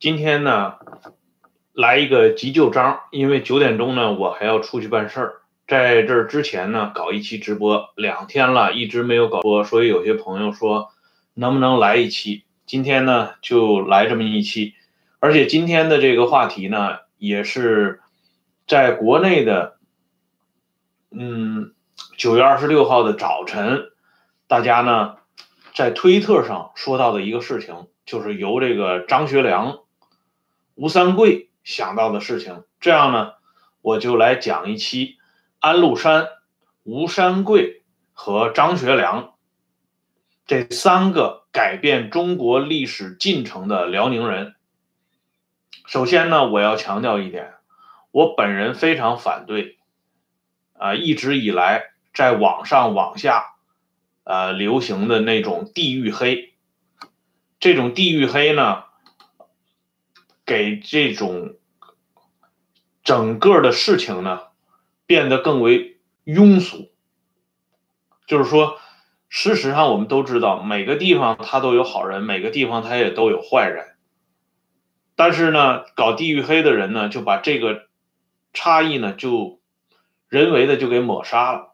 今天呢，来一个急救章，因为九点钟呢，我还要出去办事儿。在这之前呢，搞一期直播，两天了，一直没有搞播，所以有些朋友说能不能来一期？今天呢，就来这么一期。而且今天的这个话题呢，也是在国内的，嗯，九月二十六号的早晨，大家呢在推特上说到的一个事情，就是由这个张学良、吴三桂想到的事情。这样呢，我就来讲一期。安禄山、吴三桂和张学良这三个改变中国历史进程的辽宁人。首先呢，我要强调一点，我本人非常反对啊，一直以来在网上网下呃流行的那种地域黑。这种地域黑呢，给这种整个的事情呢。变得更为庸俗，就是说，事实上我们都知道，每个地方它都有好人，每个地方它也都有坏人。但是呢，搞地域黑的人呢，就把这个差异呢，就人为的就给抹杀了。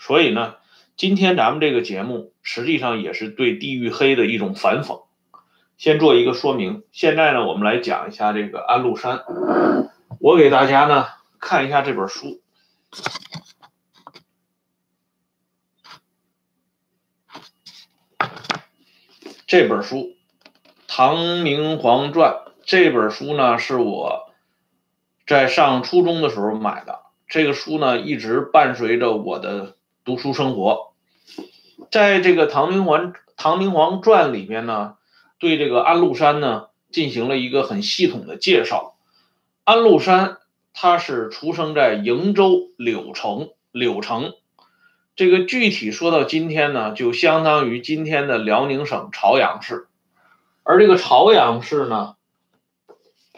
所以呢，今天咱们这个节目实际上也是对地域黑的一种反讽。先做一个说明，现在呢，我们来讲一下这个安禄山。我给大家呢看一下这本书。这本书《唐明皇传》这本书呢，是我在上初中的时候买的。这个书呢，一直伴随着我的读书生活。在这个《唐明皇唐明皇传》里面呢，对这个安禄山呢进行了一个很系统的介绍。安禄山。他是出生在瀛州柳城，柳城，这个具体说到今天呢，就相当于今天的辽宁省朝阳市。而这个朝阳市呢，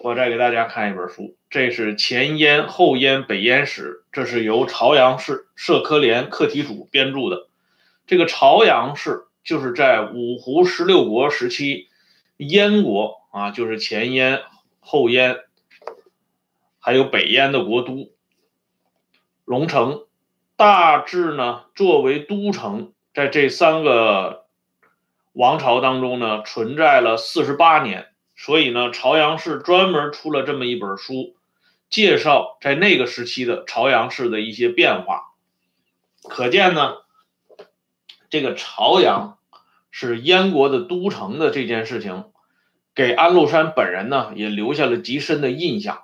我再给大家看一本书，这是前燕、后燕、北燕史，这是由朝阳市社科联课题组编著的。这个朝阳市就是在五胡十六国时期，燕国啊，就是前燕、后燕。还有北燕的国都龙城，大致呢作为都城，在这三个王朝当中呢存在了四十八年，所以呢朝阳市专门出了这么一本书，介绍在那个时期的朝阳市的一些变化。可见呢，这个朝阳是燕国的都城的这件事情，给安禄山本人呢也留下了极深的印象。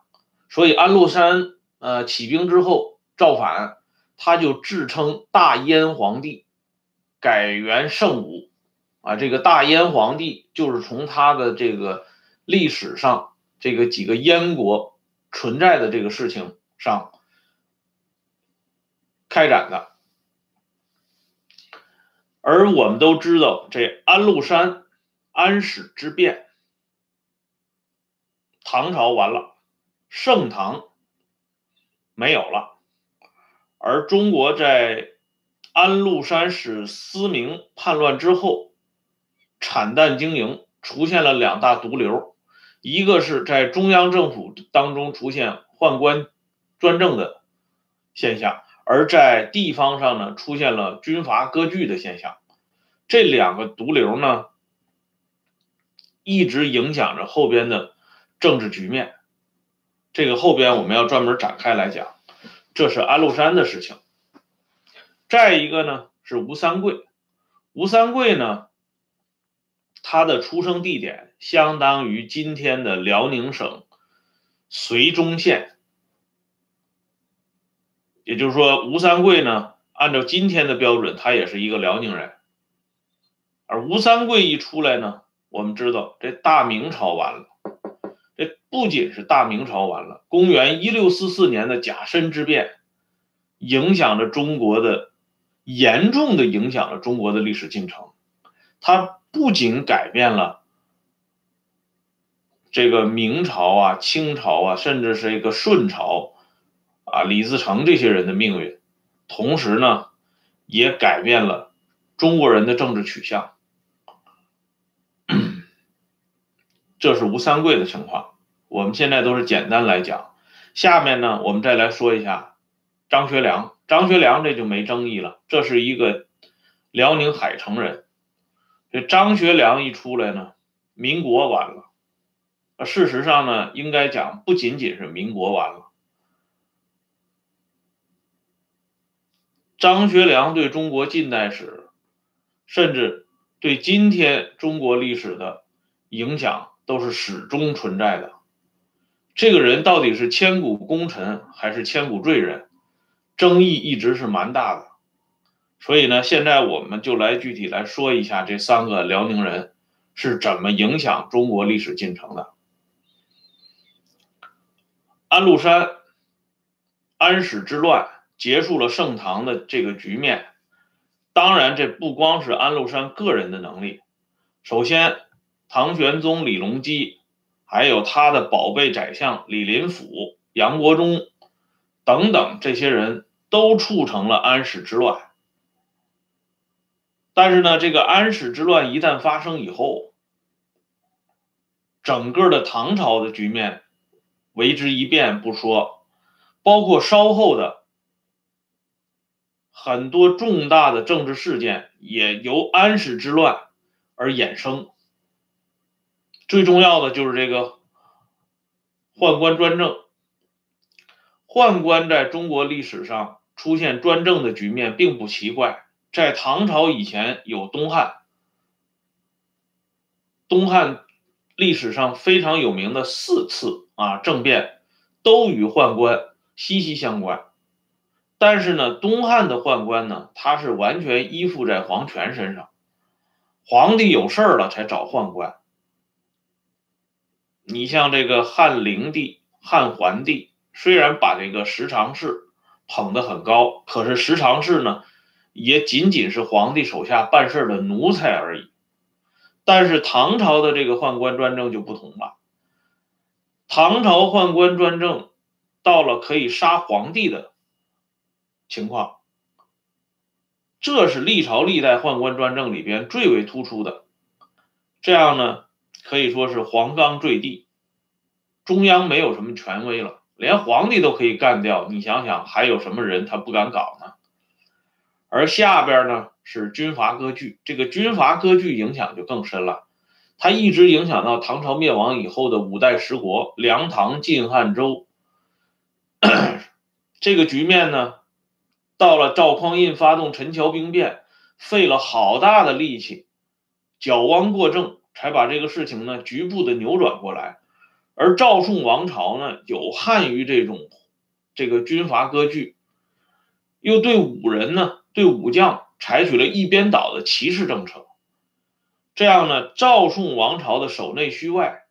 所以安禄山呃起兵之后造反，他就自称大燕皇帝，改元圣武，啊，这个大燕皇帝就是从他的这个历史上这个几个燕国存在的这个事情上开展的。而我们都知道，这安禄山安史之变，唐朝完了。盛唐没有了，而中国在安禄山使思明叛乱之后，惨淡经营，出现了两大毒瘤，一个是在中央政府当中出现宦官专政的现象，而在地方上呢出现了军阀割据的现象，这两个毒瘤呢，一直影响着后边的政治局面。这个后边我们要专门展开来讲，这是安禄山的事情。再一个呢是吴三桂，吴三桂呢，他的出生地点相当于今天的辽宁省绥中县，也就是说吴三桂呢，按照今天的标准，他也是一个辽宁人。而吴三桂一出来呢，我们知道这大明朝完了。这不仅是大明朝完了，公元一六四四年的甲申之变，影响着中国的，严重的影响了中国的历史进程。它不仅改变了这个明朝啊、清朝啊，甚至是一个顺朝啊，李自成这些人的命运，同时呢，也改变了中国人的政治取向。这是吴三桂的情况。我们现在都是简单来讲，下面呢，我们再来说一下张学良。张学良这就没争议了，这是一个辽宁海城人。这张学良一出来呢，民国完了。事实上呢，应该讲不仅仅是民国完了。张学良对中国近代史，甚至对今天中国历史的影响，都是始终存在的。这个人到底是千古功臣还是千古罪人，争议一直是蛮大的。所以呢，现在我们就来具体来说一下这三个辽宁人是怎么影响中国历史进程的。安禄山，安史之乱结束了盛唐的这个局面。当然，这不光是安禄山个人的能力。首先，唐玄宗李隆基，还有他的宝贝宰相李林甫、杨国忠等等这些人都促成了安史之乱。但是呢，这个安史之乱一旦发生以后，整个的唐朝的局面。为之一变不说，包括稍后的很多重大的政治事件也由安史之乱而衍生。最重要的就是这个宦官专政。宦官在中国历史上出现专政的局面并不奇怪，在唐朝以前有东汉，东汉历史上非常有名的四次。啊，政变都与宦官息息相关，但是呢，东汉的宦官呢，他是完全依附在皇权身上，皇帝有事儿了才找宦官。你像这个汉灵帝、汉桓帝，虽然把这个十常侍捧得很高，可是十常侍呢，也仅仅是皇帝手下办事的奴才而已。但是唐朝的这个宦官专政就不同了。唐朝宦官专政到了可以杀皇帝的情况，这是历朝历代宦官专政里边最为突出的。这样呢，可以说是黄冈坠地，中央没有什么权威了，连皇帝都可以干掉。你想想，还有什么人他不敢搞呢？而下边呢是军阀割据，这个军阀割据影响就更深了。它一直影响到唐朝灭亡以后的五代十国，梁、唐、晋、汉、周。这个局面呢，到了赵匡胤发动陈桥兵变，费了好大的力气，矫枉过正，才把这个事情呢局部的扭转过来。而赵宋王朝呢，有害于这种这个军阀割据，又对武人呢，对武将采取了一边倒的歧视政策。这样呢，赵宋王朝的守内虚外，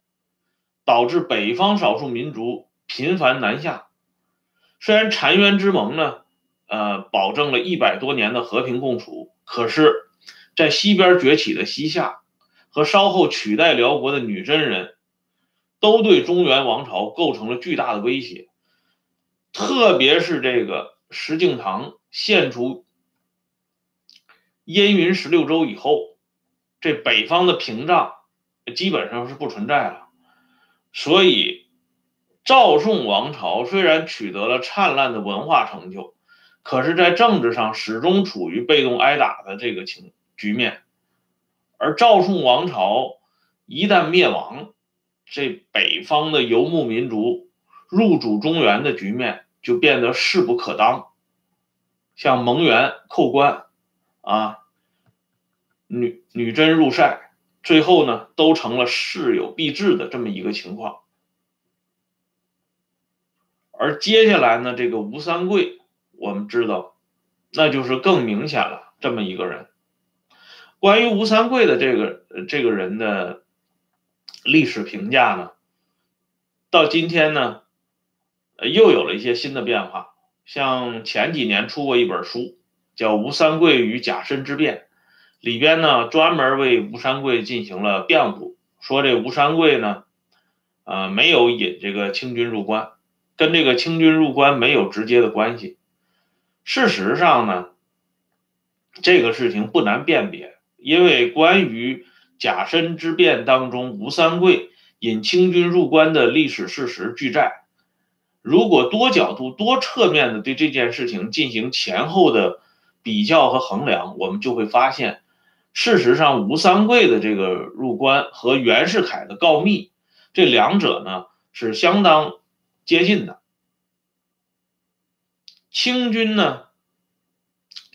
导致北方少数民族频繁南下。虽然澶渊之盟呢，呃，保证了一百多年的和平共处，可是，在西边崛起的西夏和稍后取代辽国的女真人，都对中原王朝构成了巨大的威胁。特别是这个石敬瑭献出燕云十六州以后。这北方的屏障基本上是不存在了，所以赵宋王朝虽然取得了灿烂的文化成就，可是，在政治上始终处于被动挨打的这个情局面。而赵宋王朝一旦灭亡，这北方的游牧民族入主中原的局面就变得势不可当，像蒙元寇关啊。女女真入塞，最后呢，都成了事有必至的这么一个情况。而接下来呢，这个吴三桂，我们知道，那就是更明显了这么一个人。关于吴三桂的这个这个人的历史评价呢，到今天呢，又有了一些新的变化。像前几年出过一本书，叫《吴三桂与甲申之变》。里边呢，专门为吴三桂进行了辩护，说这吴三桂呢，呃，没有引这个清军入关，跟这个清军入关没有直接的关系。事实上呢，这个事情不难辨别，因为关于甲申之变当中吴三桂引清军入关的历史事实俱在。如果多角度、多侧面的对这件事情进行前后的比较和衡量，我们就会发现，事实上吴三桂的这个入关和袁世凯的告密，这两者呢是相当接近的。清军呢，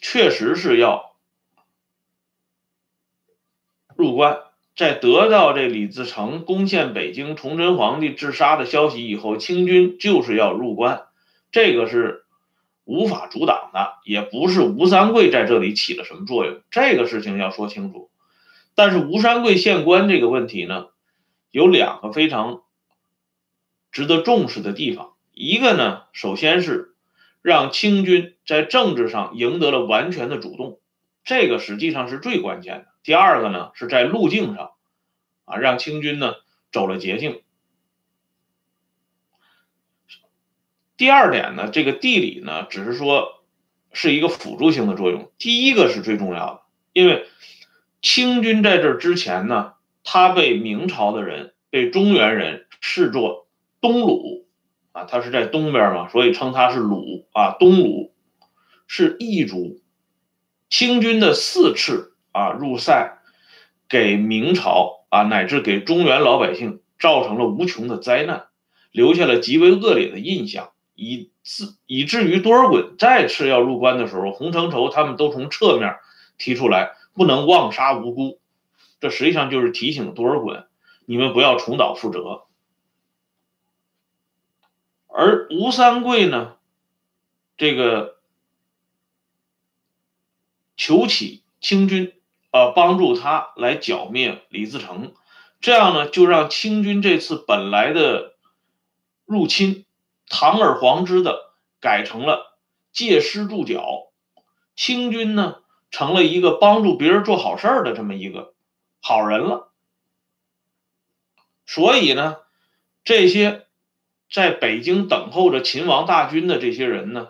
确实是要入关。在得到这李自成攻陷北京、崇祯皇帝自杀的消息以后，清军就是要入关，这个是无法阻挡的，也不是吴三桂在这里起了什么作用，这个事情要说清楚。但是吴三桂献官这个问题呢，有两个非常值得重视的地方，一个呢，首先是让清军在政治上赢得了完全的主动，这个实际上是最关键的。第二个呢，是在路径上，啊，让清军呢走了捷径。第二点呢，这个地理呢，只是说是一个辅助性的作用。第一个是最重要的，因为清军在这之前呢，他被明朝的人、被中原人视作东鲁，啊，他是在东边嘛，所以称他是鲁啊，东鲁是异族。清军的四次。啊，入塞给明朝啊，乃至给中原老百姓造成了无穷的灾难，留下了极为恶劣的印象，以至以至于多尔衮再次要入关的时候，洪承畴他们都从侧面提出来，不能妄杀无辜，这实际上就是提醒多尔衮，你们不要重蹈覆辙。而吴三桂呢，这个求起清军。呃，帮助他来剿灭李自成，这样呢，就让清军这次本来的入侵堂而皇之的改成了借师助剿，清军呢成了一个帮助别人做好事儿的这么一个好人了。所以呢，这些在北京等候着秦王大军的这些人呢，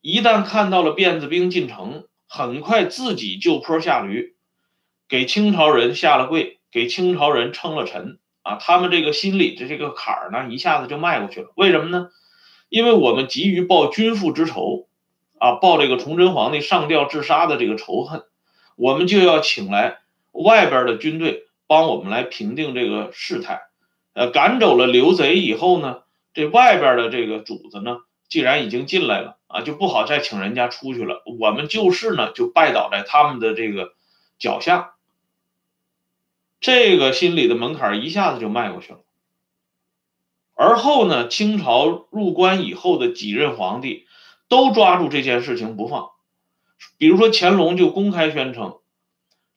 一旦看到了辫子兵进城。很快自己就坡下驴，给清朝人下了跪，给清朝人称了臣啊！他们这个心里的这个坎儿呢，一下子就迈过去了。为什么呢？因为我们急于报君父之仇啊，报这个崇祯皇帝上吊自杀的这个仇恨，我们就要请来外边的军队帮我们来平定这个事态。呃，赶走了刘贼以后呢，这外边的这个主子呢，既然已经进来了。啊，就不好再请人家出去了。我们就是呢，就拜倒在他们的这个脚下，这个心里的门槛一下子就迈过去了。而后呢，清朝入关以后的几任皇帝都抓住这件事情不放，比如说乾隆就公开宣称，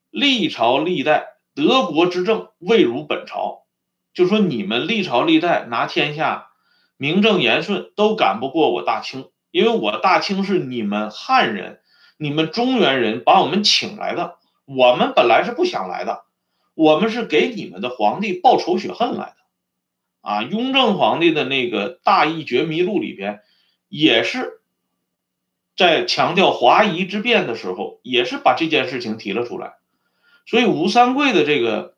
历朝历代德国之政未如本朝，就说你们历朝历代拿天下名正言顺，都赶不过我大清。因为我大清是你们汉人、你们中原人把我们请来的，我们本来是不想来的，我们是给你们的皇帝报仇雪恨来的。啊，雍正皇帝的那个《大义觉迷录》里边，也是在强调华夷之变的时候，也是把这件事情提了出来。所以吴三桂的这个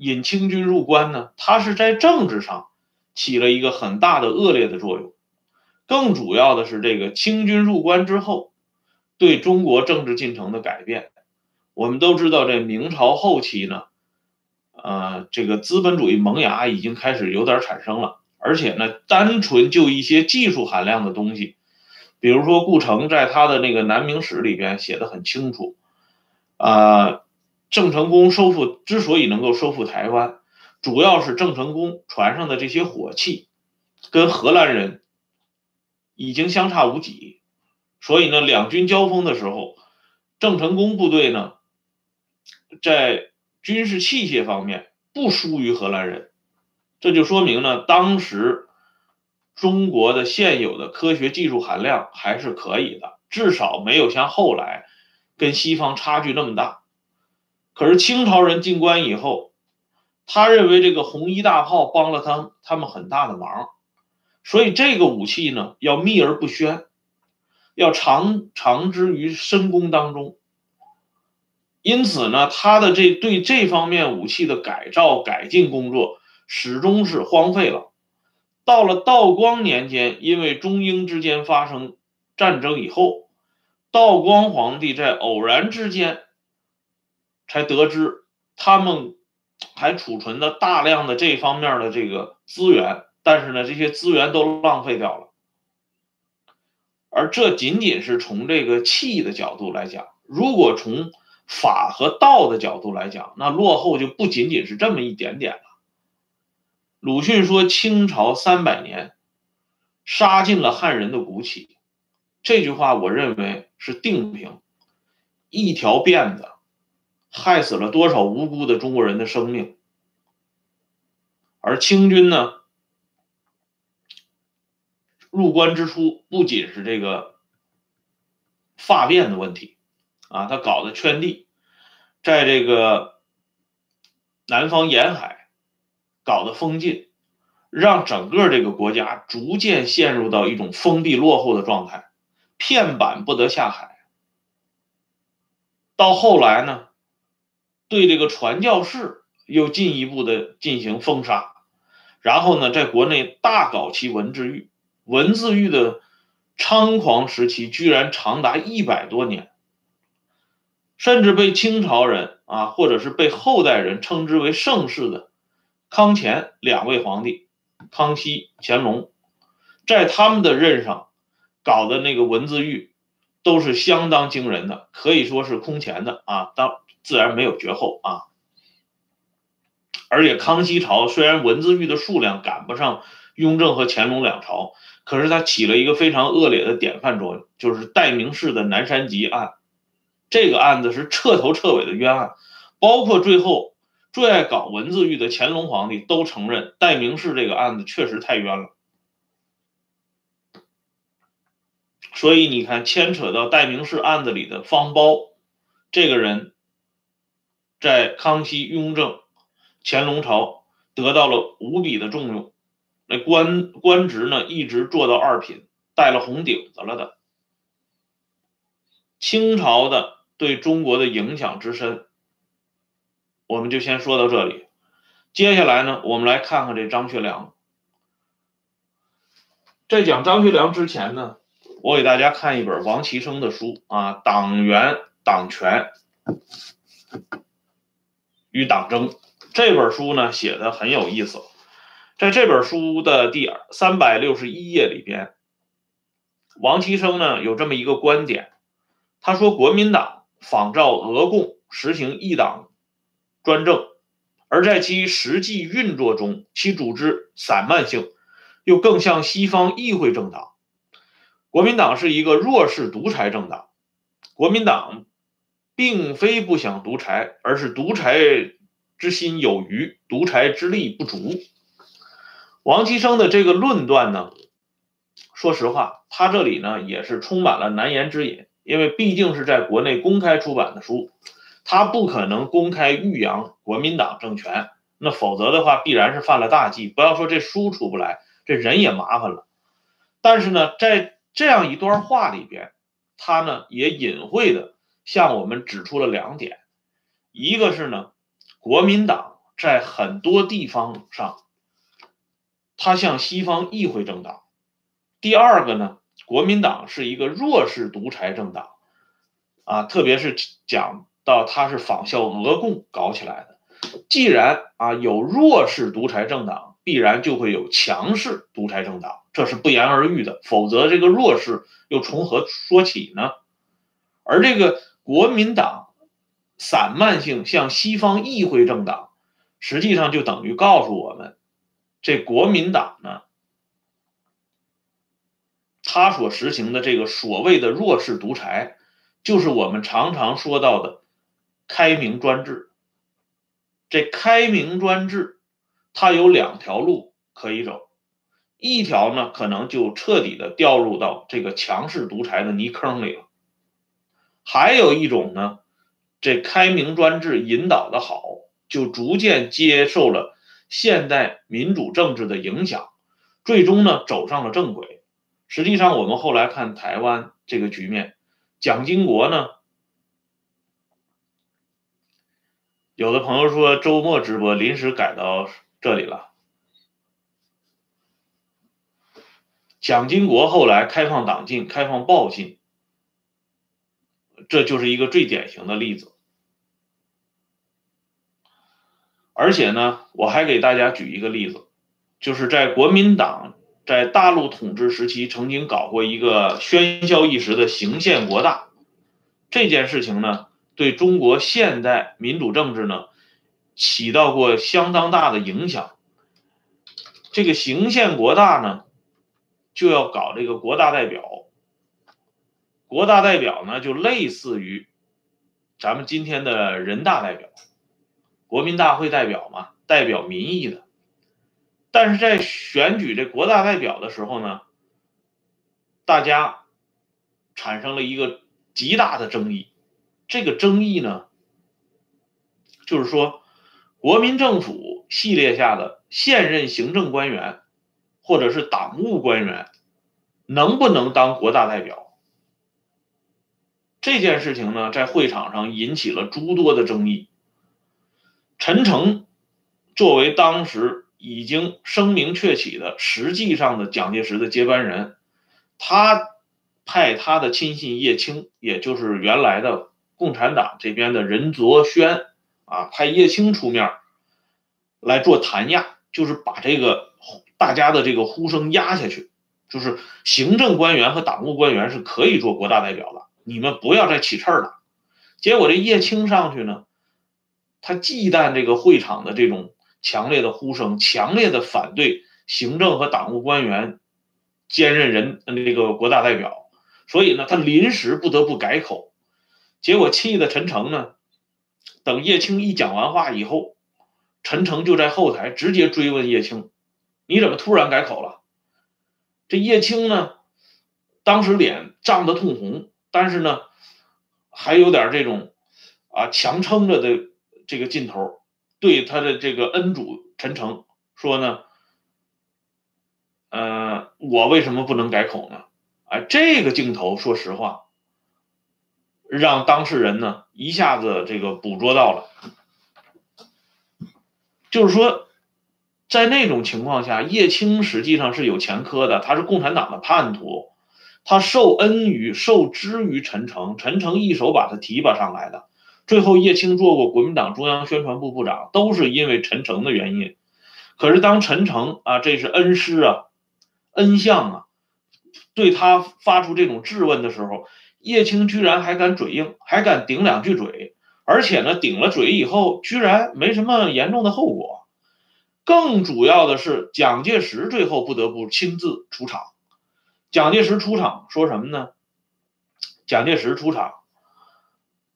引清军入关呢，他是在政治上起了一个很大的恶劣的作用。更主要的是，这个清军入关之后，对中国政治进程的改变。我们都知道，这明朝后期呢，呃，这个资本主义萌芽已经开始有点产生了。而且呢，单纯就一些技术含量的东西，比如说顾城在他的那个《南明史》里边写的很清楚，啊，郑成功收复之所以能够收复台湾，主要是郑成功船上的这些火器跟荷兰人。已经相差无几，所以呢，两军交锋的时候，郑成功部队呢，在军事器械方面不输于荷兰人，这就说明呢，当时中国的现有的科学技术含量还是可以的，至少没有像后来跟西方差距那么大。可是清朝人进关以后，他认为这个红衣大炮帮了他他们很大的忙。所以这个武器呢，要秘而不宣，要藏藏之于深宫当中。因此呢，他的这对这方面武器的改造改进工作始终是荒废了。到了道光年间，因为中英之间发生战争以后，道光皇帝在偶然之间才得知他们还储存了大量的这方面的这个资源，但是呢，这些资源都浪费掉了。而这仅仅是从这个气的角度来讲，如果从法和道的角度来讲，那落后就不仅仅是这么一点点了。鲁迅说：“清朝三百年，杀尽了汉人的骨气。”这句话，我认为是定评。一条辫子，害死了多少无辜的中国人的生命？而清军呢，入关之初，不仅是这个发辫的问题啊，他搞的圈地，在这个南方沿海。搞的封禁，让整个这个国家逐渐陷入到一种封闭落后的状态，片板不得下海。到后来呢，对这个传教士又进一步的进行封杀，然后呢，在国内大搞其文字狱，文字狱的猖狂时期居然长达一百多年，甚至被清朝人啊，或者是被后代人称之为盛世的。康乾两位皇帝，康熙、乾隆，在他们的任上搞的那个文字狱，都是相当惊人的，可以说是空前的啊。当自然没有绝后啊。而且康熙朝虽然文字狱的数量赶不上雍正和乾隆两朝，可是它起了一个非常恶劣的典范作用，就是代名式的南山集案。这个案子是彻头彻尾的冤案，包括最后。最爱搞文字狱的乾隆皇帝都承认戴名士这个案子确实太冤了，所以你看，牵扯到戴名士案子里的方苞这个人，在康熙、雍正、乾隆朝得到了无比的重用，那官官职呢一直做到二品，带了红顶子了的。清朝的对中国的影响之深。我们就先说到这里，接下来呢，我们来看看这张学良。在讲张学良之前呢，我给大家看一本王岐生的书啊，《党员党权与党争》这本书呢写的很有意思，在这本书的第三百六十一页里边，王岐生呢有这么一个观点，他说国民党仿照俄共实行一党。专政，而在其实际运作中，其组织散漫性，又更像西方议会政党。国民党是一个弱势独裁政党。国民党并非不想独裁，而是独裁之心有余，独裁之力不足。王岐生的这个论断呢，说实话，他这里呢也是充满了难言之隐，因为毕竟是在国内公开出版的书。他不可能公开欲扬国民党政权，那否则的话必然是犯了大忌。不要说这书出不来，这人也麻烦了。但是呢，在这样一段话里边，他呢也隐晦的向我们指出了两点：一个是呢，国民党在很多地方上，它像西方议会政党；第二个呢，国民党是一个弱势独裁政党，啊，特别是讲。到他是仿效俄共搞起来的，既然啊有弱势独裁政党，必然就会有强势独裁政党，这是不言而喻的。否则这个弱势又从何说起呢？而这个国民党散漫性向西方议会政党，实际上就等于告诉我们，这国民党呢，他所实行的这个所谓的弱势独裁，就是我们常常说到的。开明专制，这开明专制，它有两条路可以走，一条呢可能就彻底的掉入到这个强势独裁的泥坑里了，还有一种呢这开明专制引导的好就逐渐接受了现代民主政治的影响最终呢走上了正轨。实际上我们后来看台湾这个局面蒋经国呢有的朋友说周末直播临时改到这里了。蒋经国后来开放党禁开放暴禁这就是一个最典型的例子。而且呢，我还给大家举一个例子，就是在国民党在大陆统治时期曾经搞过一个喧嚣一时的行宪国大，这件事情呢，对中国现代民主政治呢，起到过相当大的影响。这个行宪国大呢，就要搞这个国大代表，国大代表呢，就类似于咱们今天的人大代表。国民大会代表嘛，代表民意的，但是在选举这国大代表的时候呢，大家产生了一个极大的争议。这个争议呢，就是说，国民政府系列下的现任行政官员或者是党务官员，能不能当国大代表？这件事情呢，在会场上引起了诸多的争议。陈诚作为当时已经声名鹊起的实际上的蒋介石的接班人，他派他的亲信叶青，也就是原来的共产党这边的任卓轩啊，派叶青出面来做弹压，就是把这个大家的这个呼声压下去，就是行政官员和党务官员是可以做国大代表的，你们不要再起刺儿了。结果这叶青上去呢。他忌惮这个会场的这种强烈的呼声，强烈的反对行政和党务官员兼任人那个国大代表，所以呢，他临时不得不改口。结果气的陈诚呢，等叶青一讲完话以后，陈诚就在后台直接追问叶青：“你怎么突然改口了？”这叶青呢，当时脸涨得通红，但是呢，还有点这种啊强撑着的。这个劲头对他的这个恩主陈诚说呢，呃，我为什么不能改口呢？哎，这个镜头，说实话，让当事人呢一下子这个捕捉到了，就是说，在那种情况下，叶青实际上是有前科的，他是共产党的叛徒，他受恩于、受之于陈诚，陈诚一手把他提拔上来的。最后，叶青做过国民党中央宣传部部长，都是因为陈诚的原因。可是，当陈诚啊，这是恩师啊，恩相啊，对他发出这种质问的时候，叶青居然还敢嘴硬，还敢顶两句嘴，而且呢，顶了嘴以后，居然没什么严重的后果。更主要的是，蒋介石最后不得不亲自出场。蒋介石出场说什么呢？蒋介石出场。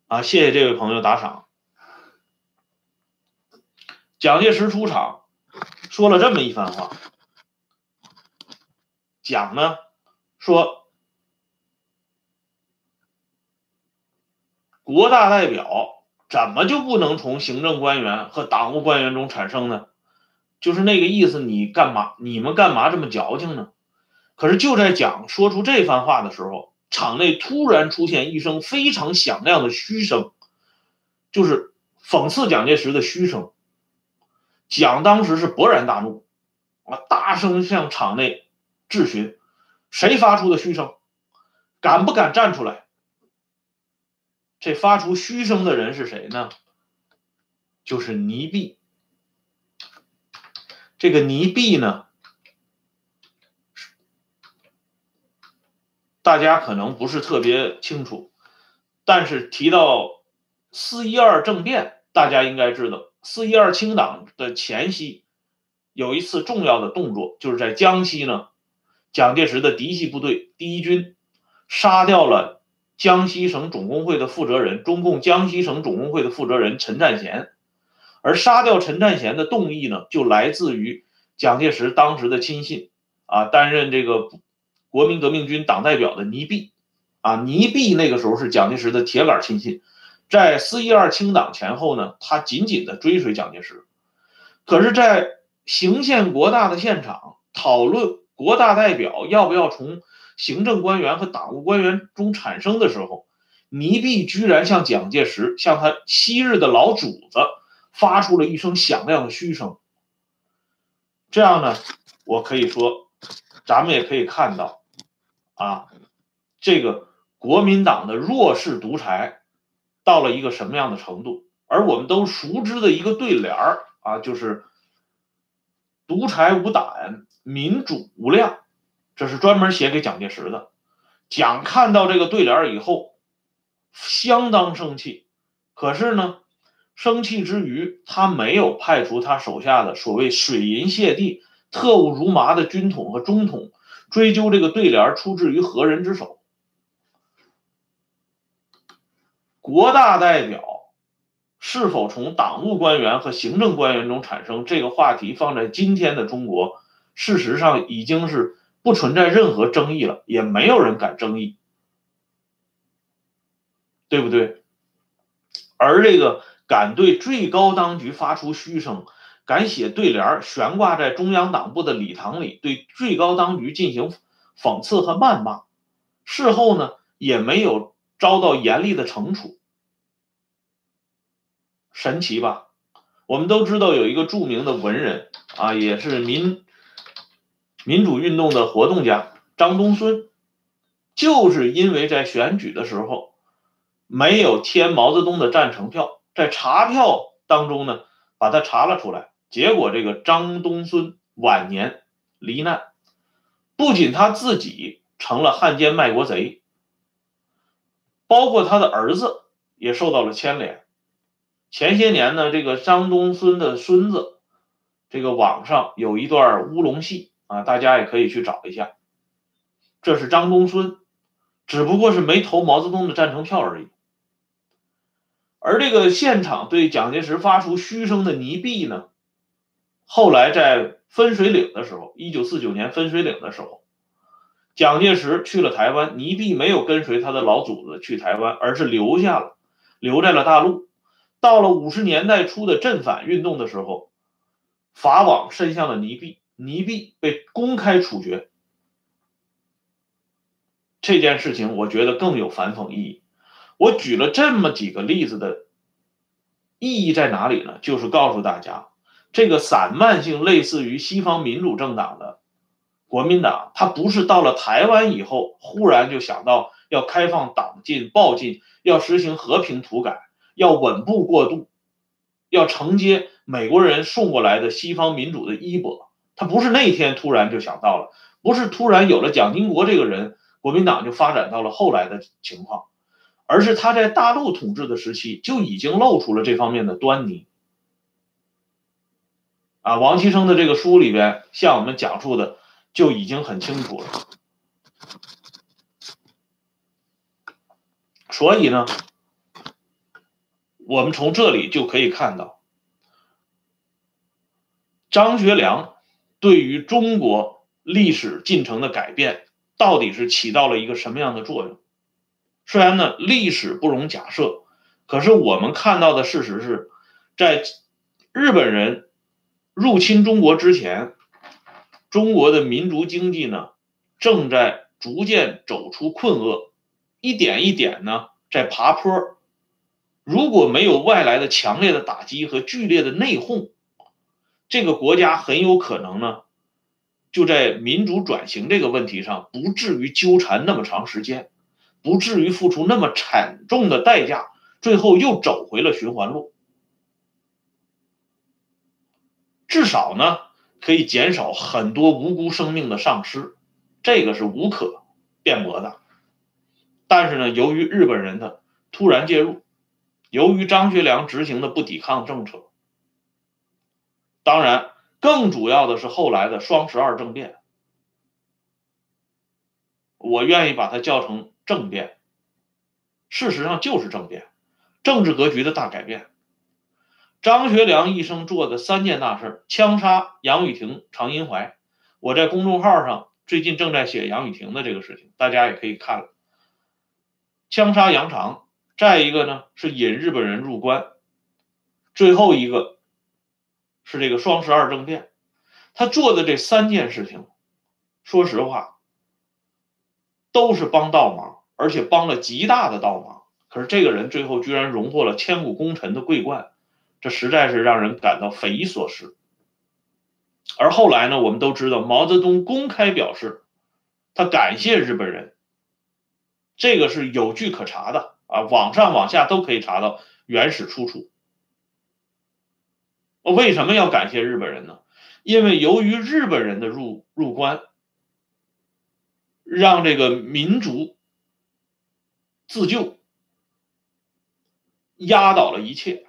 啊，谢谢这位朋友打赏。蒋介石出场说了这么一番话，讲呢说，国大代表怎么就不能从行政官员和党务官员中产生呢？就是那个意思，你干嘛？你们干嘛这么矫情呢？可是就在蒋说出这番话的时候。场内突然出现一声非常响亮的嘘声，就是讽刺蒋介石的嘘声。蒋当时是勃然大怒，啊，大声向场内质询：“谁发出的嘘声？敢不敢站出来？”这发出嘘声的人是谁呢？就是倪弼。这个倪弼呢？大家可能不是特别清楚，但是提到四一二政变，大家应该知道，四一二清党的前夕，有一次重要的动作，就是在江西呢，蒋介石的嫡系部队第一军杀掉了江西省总工会的负责人，中共江西省总工会的负责人陈占贤，而杀掉陈占贤的动议呢，就来自于蒋介石当时的亲信啊，担任这个。国民革命军党代表的倪弼，啊，倪弼那个时候是蒋介石的铁杆亲信，在四一二清党前后呢，他紧紧的追随蒋介石。可是，在行宪国大的现场讨论国大代表要不要从行政官员和党务官员中产生的时候，倪弼居然向蒋介石，向他昔日的老主子发出了一声响亮的嘘声。这样呢，我可以说。咱们也可以看到，啊，这个国民党的弱势独裁到了一个什么样的程度？而我们都熟知的一个对联儿啊，就是“独裁无胆，民主无量”，这是专门写给蒋介石的。蒋看到这个对联以后，相当生气。可是呢，生气之余，他没有派出他手下的所谓“水银泻地”、特务如麻的军统和中统追究这个对联出自于何人之手。国大代表是否从党务官员和行政官员中产生？这个话题放在今天的中国，事实上已经是。不存在任何争议了，也没有人敢争议，对不对？而这个敢对最高当局发出嘘声，敢写对联悬挂在中央党部的礼堂里，对最高当局进行讽刺和谩骂，事后呢也没有遭到严厉的惩处，神奇吧？我们都知道有一个著名的文人啊，也是民。民主运动的活动家张东荪，就是因为在选举的时候没有填毛泽东的赞成票，在查票当中呢把他查了出来，结果这个张东荪晚年罹难，不仅他自己成了汉奸卖国贼，包括他的儿子也受到了牵连。前些年呢，这个张东荪的孙子，这个网上有一段乌龙戏。啊，大家也可以去找一下，这是张东荪，只不过是没投毛泽东的赞成票而已。而这个现场对蒋介石发出嘘声的倪弼呢，后来在分水岭的时候，一九四九年分水岭的时候，蒋介石去了台湾，倪弼没有跟随他的老祖宗去台湾，而是留下了，留在了大陆。到了五十年代初的镇反运动的时候，法网伸向了倪弼。倪弼被公开处决，这件事情我觉得更有反讽意义。我举了这么几个例子的意义在哪里呢？就是告诉大家，这个散漫性类似于西方民主政党的国民党，他不是到了台湾以后忽然就想到要开放党禁、报禁，要实行和平土改，要稳步过渡，要承接美国人送过来的西方民主的衣钵。他不是那天突然就想到了，不是突然有了蒋经国这个人，国民党就发展到了后来的情况，而是他在大陆统治的时期就已经露出了这方面的端倪。啊，王岐生的这个书里边向我们讲述的就已经很清楚了。所以呢，我们从这里就可以看到，张学良。对于中国历史进程的改变，到底是起到了一个什么样的作用？虽然呢，历史不容假设，可是我们看到的事实是，在日本人入侵中国之前，中国的民族经济呢，正在逐渐走出困厄，一点一点呢在爬坡。如果没有外来的强烈的打击和剧烈的内讧，这个国家很有可能呢，就在民主转型这个问题上，不至于纠缠那么长时间，不至于付出那么惨重的代价，最后又走回了循环路。至少呢，可以减少很多无辜生命的丧失，这个是无可辩驳的。但是呢，由于日本人的突然介入，由于张学良执行的不抵抗政策。当然，更主要的是后来的双十二政变，我愿意把它叫成政变。事实上就是政变，政治格局的大改变。张学良一生做的三件大事：枪杀杨雨婷、常荫槐。我在公众号上最近正在写杨雨婷的这个事情，大家也可以看了。枪杀杨长，再一个呢是引日本人入关，最后一个。是这个双十二政变，他做的这三件事情，说实话，都是帮倒忙，而且帮了极大的倒忙。可是这个人最后居然荣获了千古功臣的桂冠，这实在是让人感到匪夷所思。而后来呢，我们都知道毛泽东公开表示，他感谢日本人，这个是有据可查的啊，网上往下都可以查到原始出处。为什么要感谢日本人呢？因为由于日本人的入入关，让这个民族自救压倒了一切，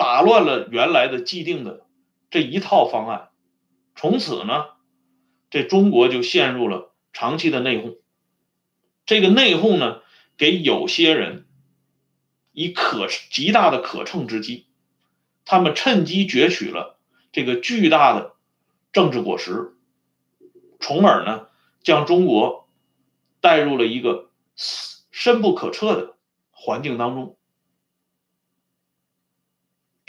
打乱了原来的既定的这一套方案，从此呢，这中国就陷入了长期的内讧。这个内讧呢，给有些人以可极大的可乘之机。他们趁机攫取了这个巨大的政治果实，从而呢将中国带入了一个深不可测的环境当中。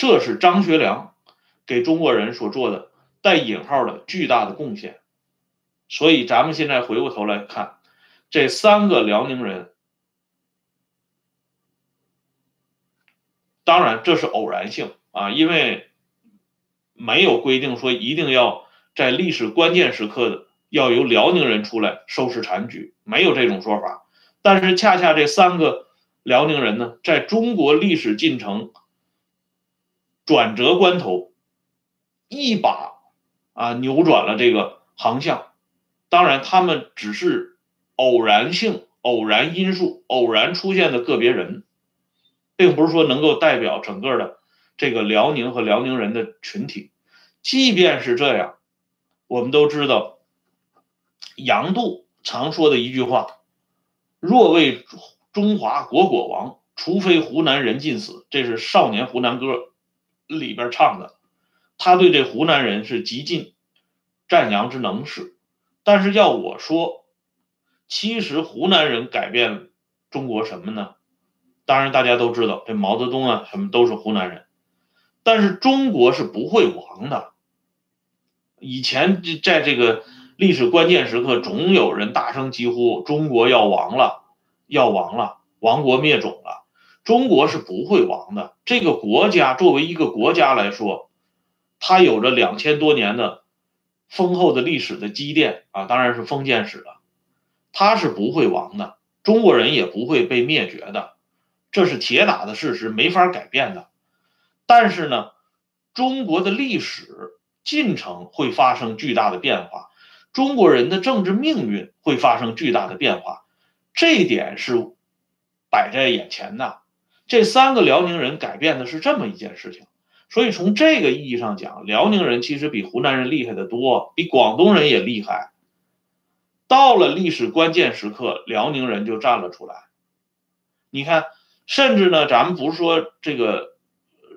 这是张学良给中国人所做的带引号的巨大的贡献。所以咱们现在回过头来看，这三个辽宁人，当然这是偶然性。啊，因为没有规定说一定要在历史关键时刻的要由辽宁人出来收拾残局，没有这种说法。但是恰恰这三个辽宁人呢，在中国历史进程转折关头，一把啊扭转了这个航向。当然，他们只是偶然性、偶然因素、偶然出现的个别人，并不是说能够代表整个的。这个辽宁和辽宁人的群体，即便是这样，我们都知道，杨度常说的一句话：“若为中华国国亡，除非湖南人尽死。”这是《少年湖南歌》里边唱的。他对这湖南人是极尽赞扬之能事。但是要我说，其实湖南人改变中国什么呢？当然大家都知道，这毛泽东啊，什么都是湖南人。但是中国是不会亡的。以前在这个历史关键时刻，总有人大声疾呼：“中国要亡了，要亡了，亡国灭种了。”中国是不会亡的。这个国家作为一个国家来说，它有着两千多年的丰厚的历史的积淀啊，当然是封建史了。它是不会亡的，中国人也不会被灭绝的，这是铁打的事实，没法改变的。但是呢，中国的历史进程会发生巨大的变化，中国人的政治命运会发生巨大的变化，这一点是摆在眼前的。这三个辽宁人改变的是这么一件事情，所以从这个意义上讲，辽宁人其实比湖南人厉害的多，比广东人也厉害。到了历史关键时刻，辽宁人就站了出来。你看，甚至呢，咱们不是说这个。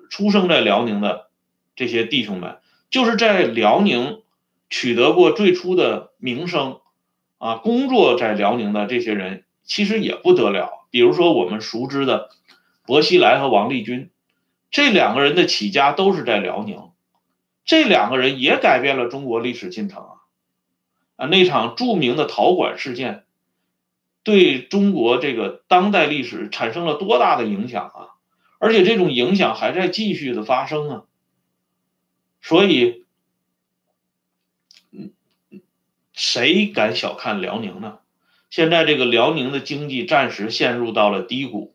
出生在辽宁的这些弟兄们，就是在辽宁取得过最初的名声啊，工作在辽宁的这些人其实也不得了。比如说我们熟知的薄熙来和王立军，这两个人的起家都是在辽宁，这两个人也改变了中国历史进程啊！啊，那场著名的陶馆事件，对中国这个当代历史产生了多大的影响啊！而且这种影响还在继续的发生啊，所以，谁敢小看辽宁呢？现在这个辽宁的经济暂时陷入到了低谷，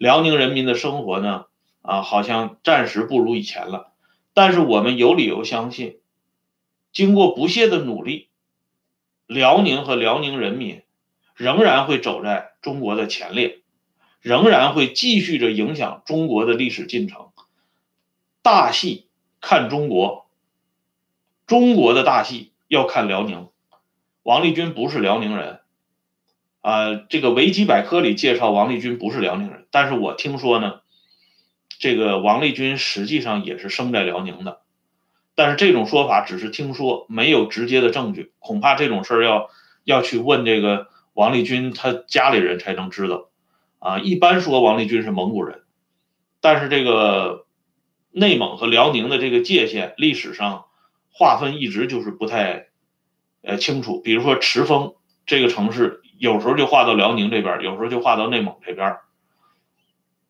辽宁人民的生活呢，啊，好像暂时不如以前了。但是我们有理由相信，经过不懈的努力，辽宁和辽宁人民仍然会走在中国的前列。仍然会继续着影响中国的历史进程。大戏看中国，中国的大戏要看辽宁。王立军不是辽宁人，啊，这个维基百科里介绍王立军不是辽宁人，但是我听说呢，这个王立军实际上也是生在辽宁的，但是这种说法只是听说，没有直接的证据，恐怕这种事儿要要去问这个王立军他家里人才能知道。啊，一般说王立军是蒙古人，但是这个内蒙和辽宁的这个界限历史上划分一直就是不太呃清楚。比如说赤峰这个城市，有时候就划到辽宁这边，有时候就划到内蒙这边。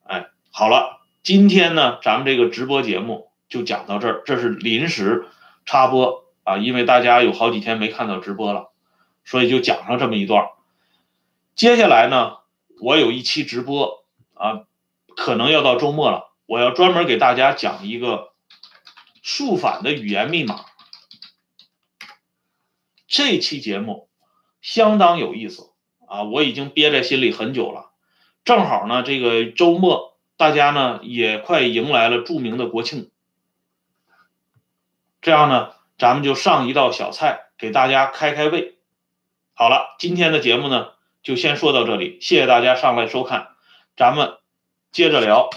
哎，好了，今天呢，咱们这个直播节目就讲到这儿，这是临时插播啊，因为大家有好几天没看到直播了，所以就讲上这么一段。接下来呢，我有一期直播啊，可能要到周末了，我要专门给大家讲一个数反的语言密码。这期节目相当有意思啊，我已经憋在心里很久了。正好呢，这个周末大家呢也快迎来了著名的国庆，这样呢，咱们就上一道小菜给大家开开胃。好了，今天的节目呢就先说到这里，谢谢大家上来收看，咱们接着聊。